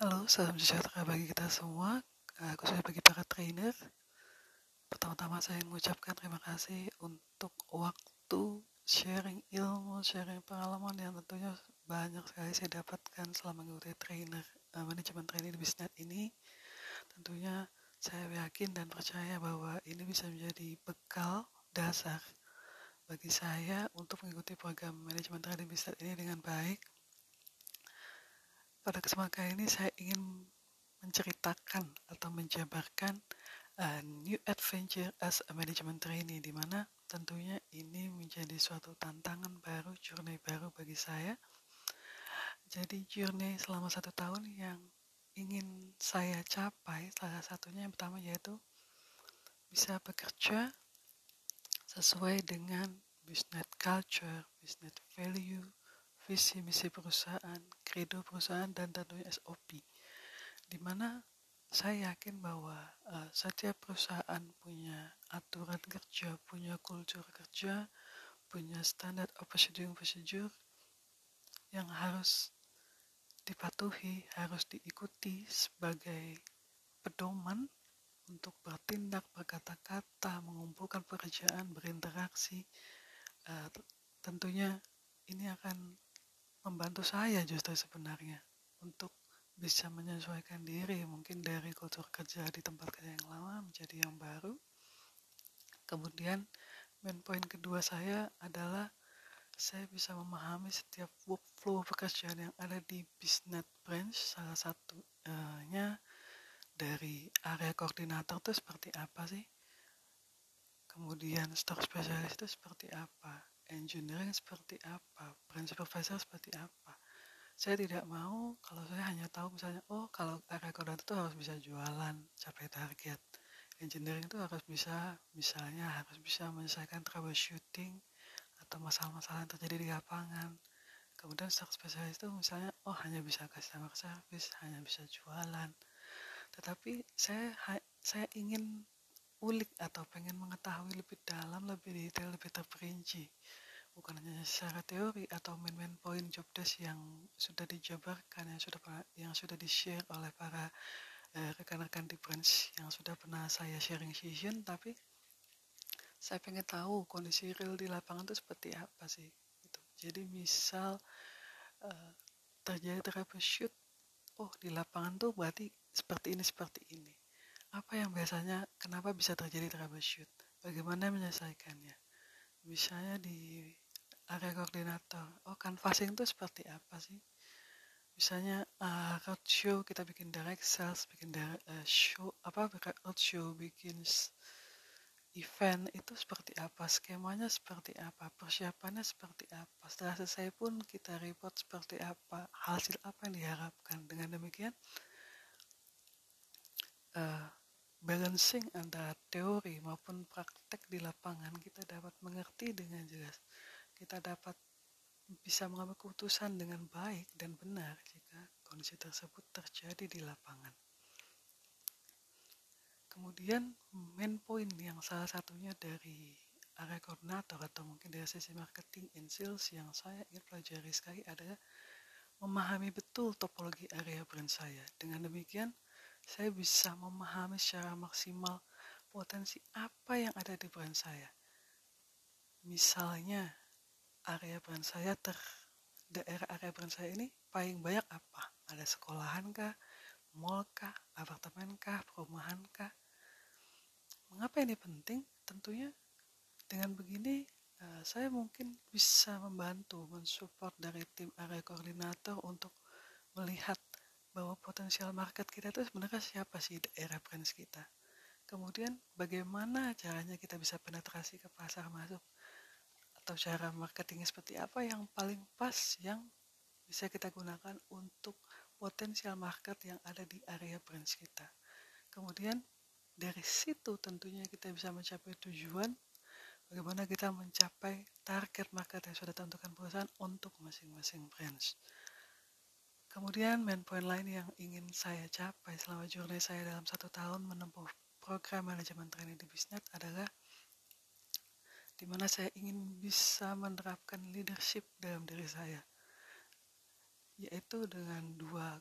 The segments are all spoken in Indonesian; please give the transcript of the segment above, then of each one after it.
Halo, salam sejahtera bagi kita semua, khususnya bagi para trainer. Pertama-tama saya mengucapkan terima kasih untuk waktu sharing ilmu, sharing pengalaman yang tentunya banyak sekali saya dapatkan selama mengikuti trainer uh, manajemen training di Bisnet ini. Tentunya saya yakin dan percaya bahwa ini bisa menjadi bekal dasar bagi saya untuk mengikuti program manajemen training Bisnet ini dengan baik pada kesempatan kali ini saya ingin menceritakan atau menjabarkan uh, new adventure as a management trainee di mana tentunya ini menjadi suatu tantangan baru, journey baru bagi saya. Jadi journey selama satu tahun yang ingin saya capai salah satunya yang pertama yaitu bisa bekerja sesuai dengan business culture, business value, visi misi perusahaan, credo perusahaan dan tentunya SOP. Di mana saya yakin bahwa uh, setiap perusahaan punya aturan kerja, punya kultur kerja, punya standar prosedur prosedur yang harus dipatuhi, harus diikuti sebagai pedoman untuk bertindak, berkata-kata, mengumpulkan pekerjaan, berinteraksi. Uh, tentunya ini akan membantu saya justru sebenarnya untuk bisa menyesuaikan diri mungkin dari kultur kerja di tempat kerja yang lama menjadi yang baru. Kemudian main point kedua saya adalah saya bisa memahami setiap workflow pekerjaan yang ada di business branch. Salah satunya dari area koordinator itu seperti apa sih? Kemudian store spesialis itu seperti apa engineering seperti apa, brand supervisor seperti apa. Saya tidak mau kalau saya hanya tahu misalnya, oh kalau koordinator itu harus bisa jualan, capai target. Engineering itu harus bisa, misalnya harus bisa menyelesaikan troubleshooting atau masalah-masalah yang terjadi di lapangan. Kemudian stock spesialis itu misalnya, oh hanya bisa customer service, hanya bisa jualan. Tetapi saya saya ingin ulik atau pengen mengetahui lebih dalam, lebih detail, lebih terperinci. Bukan hanya secara teori atau main-main point job desk yang sudah dijabarkan, yang sudah yang sudah di-share oleh para eh, rekan-rekan di branch yang sudah pernah saya sharing session, tapi saya pengen tahu kondisi real di lapangan itu seperti apa sih. Gitu. Jadi misal uh, terjadi troubleshoot, oh di lapangan tuh berarti seperti ini seperti ini apa yang biasanya kenapa bisa terjadi troubleshoot? Bagaimana menyelesaikannya? Misalnya di area koordinator, oh canvassing itu seperti apa sih? Misalnya uh, roadshow kita bikin direct sales, bikin direct, uh, show apa roadshow, bikin event itu seperti apa, skemanya seperti apa, persiapannya seperti apa. Setelah selesai pun kita report seperti apa, hasil apa yang diharapkan. Dengan demikian uh, balancing antara teori maupun praktek di lapangan kita dapat mengerti dengan jelas. Kita dapat bisa mengambil keputusan dengan baik dan benar jika kondisi tersebut terjadi di lapangan. Kemudian main point yang salah satunya dari area koordinator atau mungkin dari sisi marketing and sales yang saya ingin pelajari sekali adalah memahami betul topologi area brand saya. Dengan demikian, saya bisa memahami secara maksimal potensi apa yang ada di brand saya. Misalnya, area brand saya ter daerah area brand saya ini paling banyak apa? Ada sekolahan kah, mall kah, apartemen kah, perumahan kah? Mengapa ini penting? Tentunya dengan begini uh, saya mungkin bisa membantu mensupport dari tim area koordinator untuk melihat bahwa potensial market kita itu sebenarnya siapa sih daerah branch kita. Kemudian bagaimana caranya kita bisa penetrasi ke pasar masuk atau cara marketingnya seperti apa yang paling pas yang bisa kita gunakan untuk potensial market yang ada di area branch kita. Kemudian dari situ tentunya kita bisa mencapai tujuan bagaimana kita mencapai target market yang sudah ditentukan perusahaan untuk masing-masing branch. Kemudian main point lain yang ingin saya capai selama journey saya dalam satu tahun menempuh program manajemen training di bisnet adalah di mana saya ingin bisa menerapkan leadership dalam diri saya yaitu dengan dua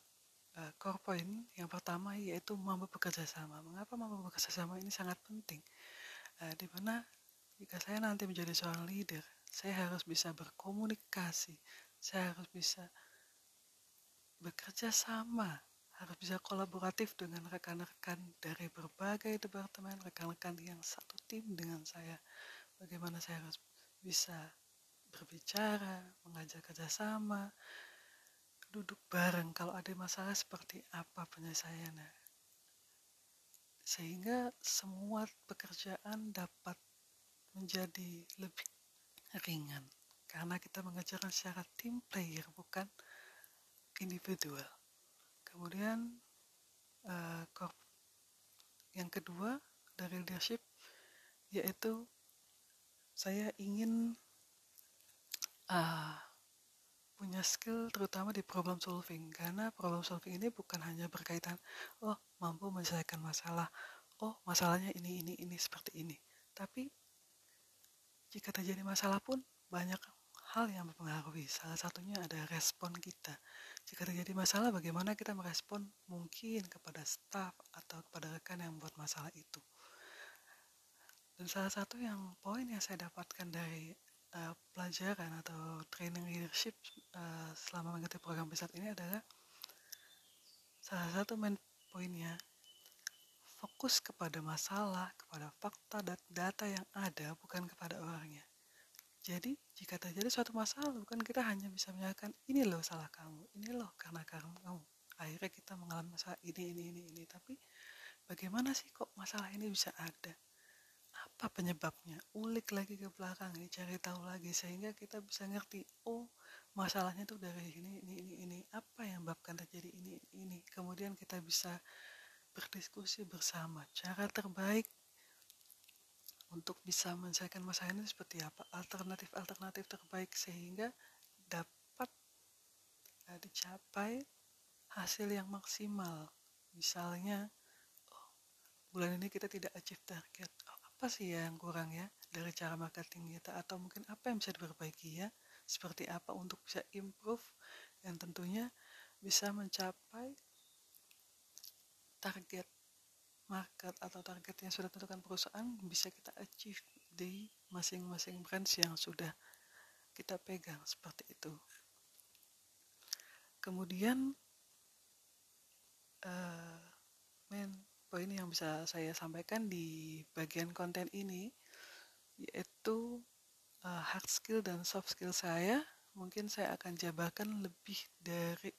uh, core point yang pertama yaitu mampu bekerja sama. Mengapa mampu bekerja sama ini sangat penting? Uh, di mana jika saya nanti menjadi seorang leader, saya harus bisa berkomunikasi, saya harus bisa bekerja sama, harus bisa kolaboratif dengan rekan-rekan dari berbagai departemen, rekan-rekan yang satu tim dengan saya. Bagaimana saya harus bisa berbicara, mengajak kerjasama, duduk bareng kalau ada masalah seperti apa penyelesaiannya. Sehingga semua pekerjaan dapat menjadi lebih ringan karena kita mengajarkan secara tim player bukan individual. Kemudian uh, yang kedua dari leadership yaitu saya ingin uh, punya skill terutama di problem solving. Karena problem solving ini bukan hanya berkaitan oh mampu menyelesaikan masalah. Oh masalahnya ini ini ini seperti ini. Tapi jika terjadi masalah pun banyak hal yang mempengaruhi. Salah satunya ada respon kita jika terjadi masalah bagaimana kita merespon mungkin kepada staff atau kepada rekan yang membuat masalah itu dan salah satu yang poin yang saya dapatkan dari uh, pelajaran atau training leadership uh, selama mengikuti program besar ini adalah salah satu main poinnya fokus kepada masalah, kepada fakta dan data yang ada bukan kepada orangnya. Jadi, jika terjadi suatu masalah, bukan kita hanya bisa menyatakan ini loh salah kamu, ini loh karena kamu kamu. Akhirnya kita mengalami masalah ini, ini, ini, ini. Tapi bagaimana sih kok masalah ini bisa ada? apa penyebabnya ulik lagi ke belakang cari tahu lagi sehingga kita bisa ngerti oh masalahnya tuh dari ini ini ini ini apa yang menyebabkan terjadi ini ini kemudian kita bisa berdiskusi bersama cara terbaik untuk bisa menyelesaikan masalah ini seperti apa? Alternatif-alternatif terbaik sehingga dapat uh, dicapai hasil yang maksimal. Misalnya oh, bulan ini kita tidak achieve target. Oh, apa sih ya yang kurang ya dari cara marketing kita? Atau mungkin apa yang bisa diperbaiki ya? Seperti apa untuk bisa improve yang tentunya bisa mencapai target market atau target yang sudah tentukan perusahaan bisa kita achieve di masing-masing branch yang sudah kita pegang seperti itu. Kemudian uh, main poin yang bisa saya sampaikan di bagian konten ini yaitu uh, hard skill dan soft skill saya. Mungkin saya akan jabarkan lebih dari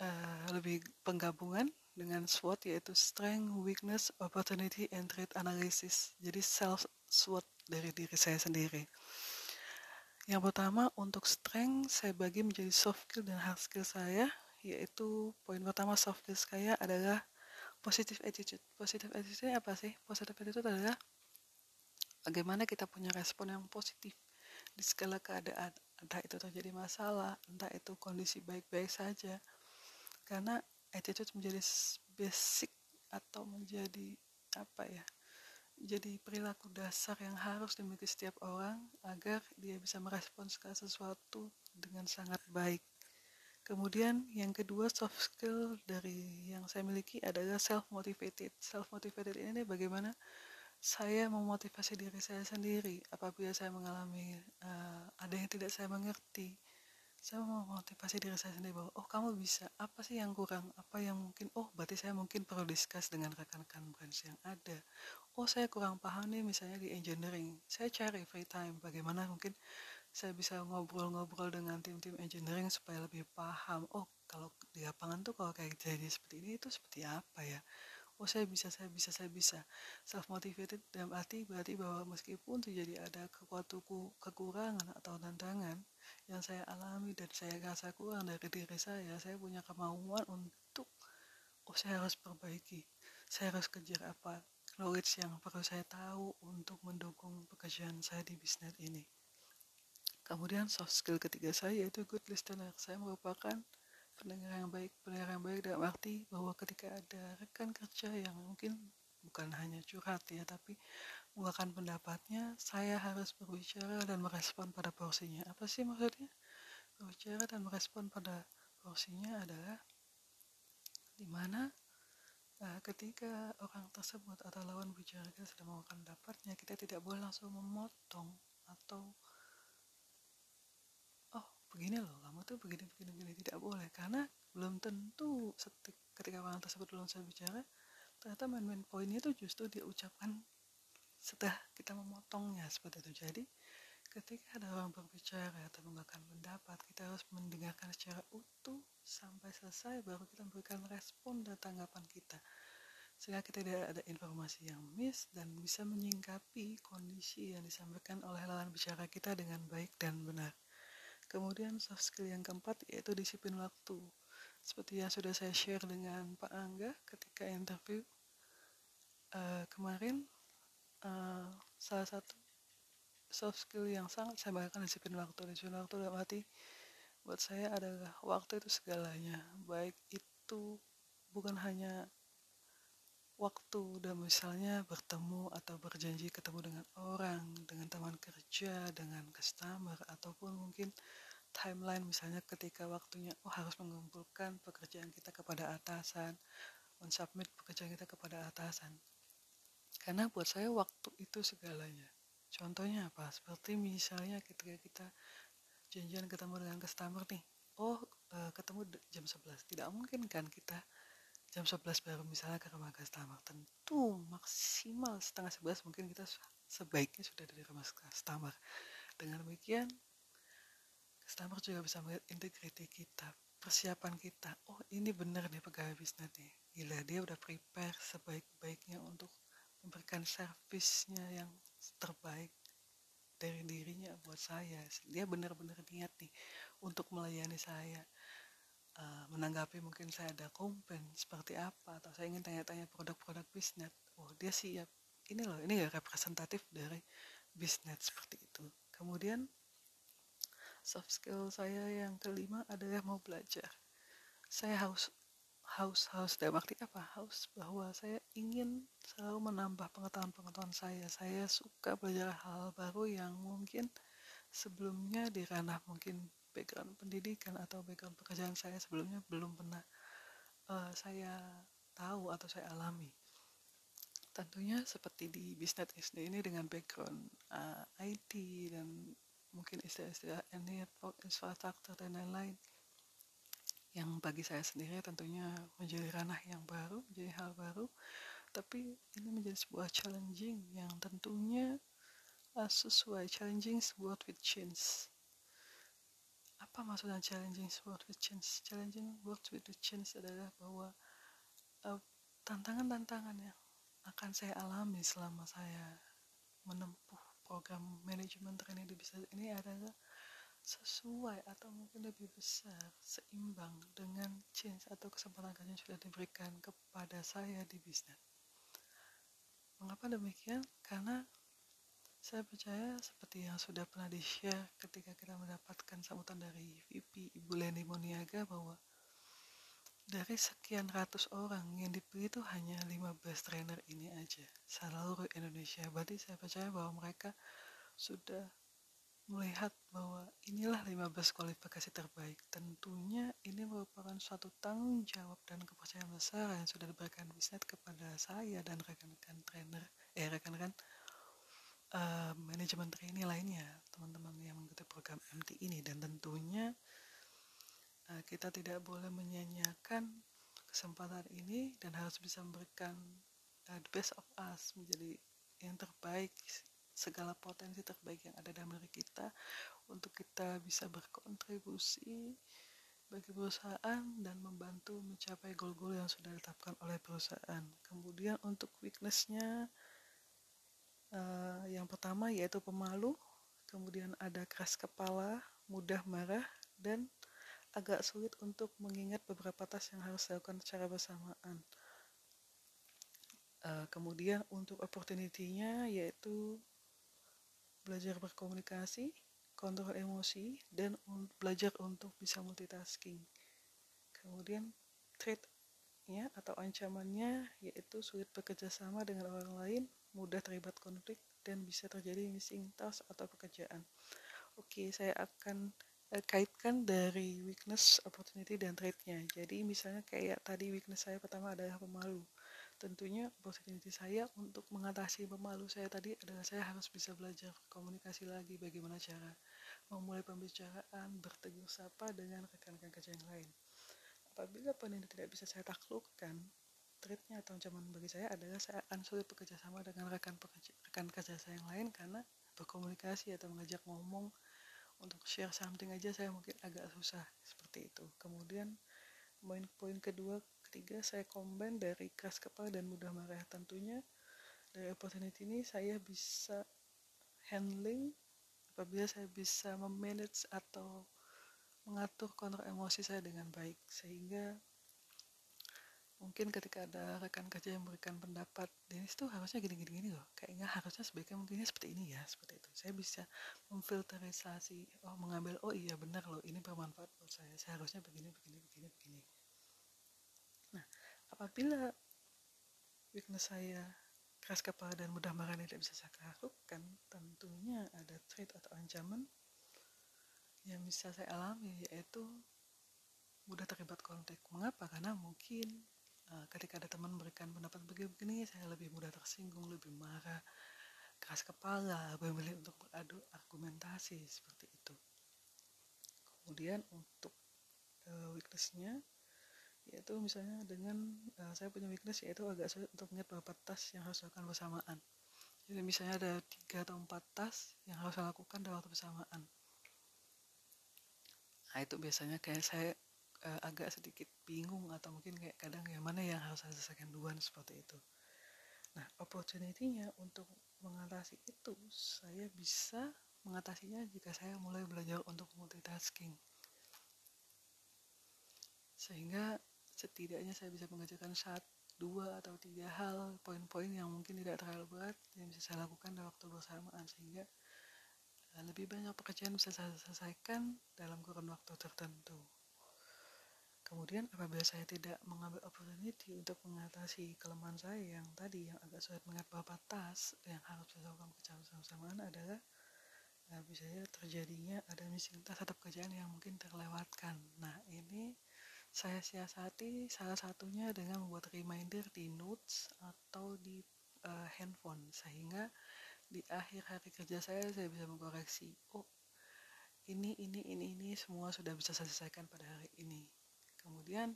uh, lebih penggabungan dengan SWOT yaitu strength, weakness, opportunity, and threat analysis. Jadi self SWOT dari diri saya sendiri. Yang pertama untuk strength saya bagi menjadi soft skill dan hard skill saya yaitu poin pertama soft skill saya adalah positive attitude positive attitude apa sih positive attitude adalah bagaimana kita punya respon yang positif di segala keadaan entah itu terjadi masalah entah itu kondisi baik-baik saja karena attitude menjadi basic atau menjadi apa ya jadi perilaku dasar yang harus dimiliki setiap orang agar dia bisa merespons segala sesuatu dengan sangat baik Kemudian yang kedua soft skill dari yang saya miliki adalah self motivated. Self motivated ini bagaimana saya memotivasi diri saya sendiri apabila saya mengalami uh, ada yang tidak saya mengerti. Saya memotivasi diri saya sendiri bahwa oh kamu bisa apa sih yang kurang? Apa yang mungkin oh berarti saya mungkin perlu discuss dengan rekan-rekan branch yang ada. Oh saya kurang paham nih misalnya di engineering. Saya cari free time bagaimana mungkin saya bisa ngobrol-ngobrol dengan tim-tim engineering supaya lebih paham oh kalau di lapangan tuh kalau kayak jadi seperti ini itu seperti apa ya oh saya bisa saya bisa saya bisa. Self motivated dalam arti berarti bahwa meskipun terjadi ada kekuatanku kekurangan atau tantangan yang saya alami dan saya rasa kurang dari diri saya saya punya kemauan untuk oh saya harus perbaiki. Saya harus kejar apa knowledge yang perlu saya tahu untuk mendukung pekerjaan saya di bisnis ini. Kemudian soft skill ketiga saya yaitu good listener. Saya merupakan pendengar yang baik. Pendengar yang baik dalam arti bahwa ketika ada rekan kerja yang mungkin bukan hanya curhat ya, tapi menggunakan pendapatnya, saya harus berbicara dan merespon pada porsinya. Apa sih maksudnya? Berbicara dan merespon pada porsinya adalah di mana uh, ketika orang tersebut atau lawan bicara kita sudah melakukan pendapatnya kita tidak boleh langsung memotong atau begini loh kamu tuh begini begini begini tidak boleh. Karena belum tentu ketika orang tersebut belum selesai bicara ternyata main-main poinnya itu justru dia ucapkan setelah kita memotongnya seperti itu. Jadi ketika ada orang berbicara atau menggunakan pendapat kita harus mendengarkan secara utuh sampai selesai baru kita memberikan respon dan tanggapan kita. Sehingga kita tidak ada informasi yang miss dan bisa menyingkapi kondisi yang disampaikan oleh lawan bicara kita dengan baik dan benar kemudian soft skill yang keempat yaitu disiplin waktu. Seperti yang sudah saya share dengan Pak Angga ketika interview uh, kemarin uh, salah satu soft skill yang sangat saya banggakan disiplin waktu. Disiplin waktu dalam arti buat saya adalah waktu itu segalanya. Baik itu bukan hanya waktu dan misalnya bertemu atau berjanji ketemu dengan orang dengan teman kerja dengan customer ataupun mungkin timeline misalnya ketika waktunya oh harus mengumpulkan pekerjaan kita kepada atasan mensubmit pekerjaan kita kepada atasan karena buat saya waktu itu segalanya Contohnya apa? Seperti misalnya ketika kita janjian ketemu dengan customer nih. Oh, uh, ketemu jam 11. Tidak mungkin kan kita jam 11 baru misalnya ke rumah customer. Tentu maksimal setengah 11 mungkin kita sebaiknya sudah dari rumah customer. Dengan demikian, customer juga bisa melihat integriti kita, persiapan kita. Oh, ini benar nih pegawai bisnis nih. Gila, dia udah prepare sebaik-baiknya untuk memberikan servisnya yang terbaik dari dirinya buat saya dia benar-benar niat nih untuk melayani saya uh, menanggapi mungkin saya ada komplain seperti apa atau saya ingin tanya-tanya produk-produk bisnis oh dia siap. Ini loh ini ya representatif dari bisnis seperti itu. Kemudian soft skill saya yang kelima adalah mau belajar. Saya harus haus haus dalam arti apa? Haus bahwa saya ingin selalu menambah pengetahuan-pengetahuan saya. Saya suka belajar hal baru yang mungkin sebelumnya di ranah mungkin background pendidikan atau background pekerjaan saya sebelumnya belum pernah uh, saya tahu atau saya alami tentunya seperti di bisnis SD ini dengan background uh, eh, IT dan mungkin istilah-istilah network infrastruktur dan lain-lain yang bagi saya sendiri tentunya menjadi ranah yang baru, menjadi hal baru, tapi ini menjadi sebuah challenging yang tentunya uh, sesuai challenging word with change. Apa maksudnya challenging word with change? Challenging word with change adalah bahwa uh, tantangan-tantangan uh, yang akan saya alami selama saya menempuh program manajemen training di bisnis ini adalah sesuai atau mungkin lebih besar seimbang dengan change atau kesempatan kerja yang sudah diberikan kepada saya di bisnis. Mengapa demikian? Karena saya percaya seperti yang sudah pernah di-share ketika kita mendapatkan sambutan dari VP Ibu Leni Moniaga bahwa dari sekian ratus orang yang dipilih itu hanya 15 trainer ini aja seluruh Indonesia. Berarti saya percaya bahwa mereka sudah melihat bahwa inilah 15 kualifikasi terbaik. Tentunya ini merupakan suatu tanggung jawab dan kepercayaan besar yang sudah diberikan bisnet kepada saya dan rekan-rekan trainer, eh rekan-rekan uh, manajemen trainee lainnya, teman-teman yang mengikuti program MT ini dan tentunya uh, kita tidak boleh menyanyiakan kesempatan ini dan harus bisa memberikan uh, the best of us menjadi yang terbaik segala potensi terbaik yang ada dalam diri kita untuk kita bisa berkontribusi bagi perusahaan dan membantu mencapai goal-goal yang sudah ditetapkan oleh perusahaan. Kemudian untuk weaknessnya uh, yang pertama yaitu pemalu, kemudian ada keras kepala, mudah marah, dan agak sulit untuk mengingat beberapa tas yang harus dilakukan secara bersamaan. Uh, kemudian untuk opportunity-nya yaitu belajar berkomunikasi, kontrol emosi, dan belajar untuk bisa multitasking. Kemudian threat-nya atau ancamannya yaitu sulit bekerja sama dengan orang lain, mudah terlibat konflik, dan bisa terjadi missing task atau pekerjaan. Oke, saya akan eh, kaitkan dari weakness, opportunity, dan threat-nya. Jadi misalnya kayak tadi weakness saya pertama adalah pemalu. Tentunya opportunity saya untuk mengatasi pemalu saya tadi adalah saya harus bisa belajar komunikasi lagi bagaimana cara memulai pembicaraan, bertegur sapa dengan rekan-rekan kerja yang lain. Apabila ini tidak bisa saya taklukkan, threatnya atau ancaman bagi saya adalah saya akan sulit bekerja sama dengan rekan pekerja, rekan kerja saya yang lain karena berkomunikasi atau mengajak ngomong untuk share something aja saya mungkin agak susah seperti itu. Kemudian poin-poin kedua ketiga saya combine dari keras kepala dan mudah marah tentunya dari opportunity ini saya bisa handling apabila saya bisa memanage atau mengatur kontrol emosi saya dengan baik sehingga mungkin ketika ada rekan kerja yang memberikan pendapat Dennis tuh harusnya gini-gini gini loh kayaknya harusnya sebaiknya mungkinnya seperti ini ya seperti itu saya bisa memfilterisasi oh mengambil oh iya benar loh ini bermanfaat buat saya saya harusnya begini begini begini begini nah apabila weakness saya keras kepala dan mudah marah tidak bisa saya lakukan, tentunya ada trait atau ancaman yang bisa saya alami yaitu mudah terlibat konflik. Mengapa? Karena mungkin uh, ketika ada teman memberikan pendapat begini-begini, saya lebih mudah tersinggung, lebih marah, keras kepala, memilih untuk beradu argumentasi seperti itu. Kemudian untuk uh, weaknessnya yaitu misalnya dengan uh, saya punya weakness yaitu agak sulit untuk mengingat beberapa tas yang harus dilakukan bersamaan jadi misalnya ada tiga atau empat tas yang harus saya lakukan dalam waktu bersamaan nah itu biasanya kayak saya uh, agak sedikit bingung atau mungkin kayak kadang yang mana yang harus saya selesaikan duluan seperti itu nah opportunity-nya untuk mengatasi itu saya bisa mengatasinya jika saya mulai belajar untuk multitasking sehingga setidaknya saya bisa mengerjakan satu dua atau tiga hal poin-poin yang mungkin tidak terlalu berat yang bisa saya lakukan dalam waktu bersamaan sehingga uh, lebih banyak pekerjaan bisa saya selesaikan dalam kurun waktu tertentu. Kemudian apabila saya tidak mengambil opportunity untuk mengatasi kelemahan saya yang tadi yang agak sulit mengingat beberapa tas yang harus saya lakukan pekerjaan bersamaan adalah uh, bisa terjadinya ada missing task atau pekerjaan yang mungkin terlewatkan. Nah ini saya siasati salah satunya dengan membuat reminder di notes atau di uh, handphone sehingga di akhir hari kerja saya saya bisa mengkoreksi oh ini ini ini ini semua sudah bisa saya selesaikan pada hari ini kemudian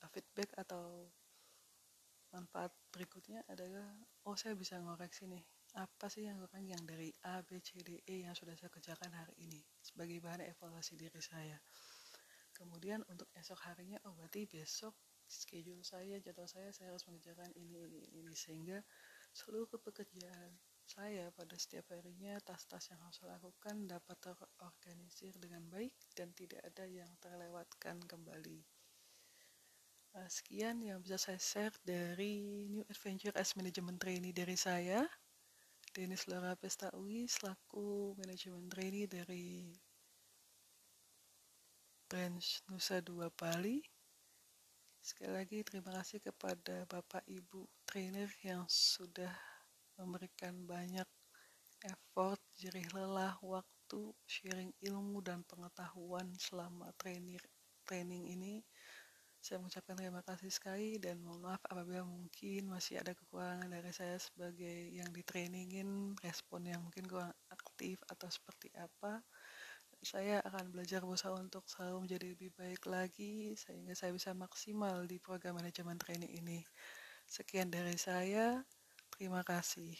uh, feedback atau manfaat berikutnya adalah oh saya bisa mengoreksi nih apa sih yang kurang yang dari A B C D E yang sudah saya kerjakan hari ini sebagai bahan evaluasi diri saya. Kemudian untuk esok harinya oh berarti besok schedule saya jadwal saya saya harus mengerjakan ini ini ini sehingga seluruh pekerjaan saya pada setiap harinya tas-tas yang harus saya lakukan dapat terorganisir dengan baik dan tidak ada yang terlewatkan kembali uh, sekian yang bisa saya share dari New Adventure as Management Trainee dari saya Denis Laura Pestaui selaku Management Trainee dari Branch Nusa Dua Bali. Sekali lagi terima kasih kepada Bapak Ibu trainer yang sudah memberikan banyak effort, jerih lelah, waktu, sharing ilmu dan pengetahuan selama training training ini. Saya mengucapkan terima kasih sekali dan mohon maaf apabila mungkin masih ada kekurangan dari saya sebagai yang ditrainingin, respon yang mungkin kurang aktif atau seperti apa saya akan belajar berusaha untuk selalu menjadi lebih baik lagi sehingga saya bisa maksimal di program manajemen training ini. Sekian dari saya, terima kasih.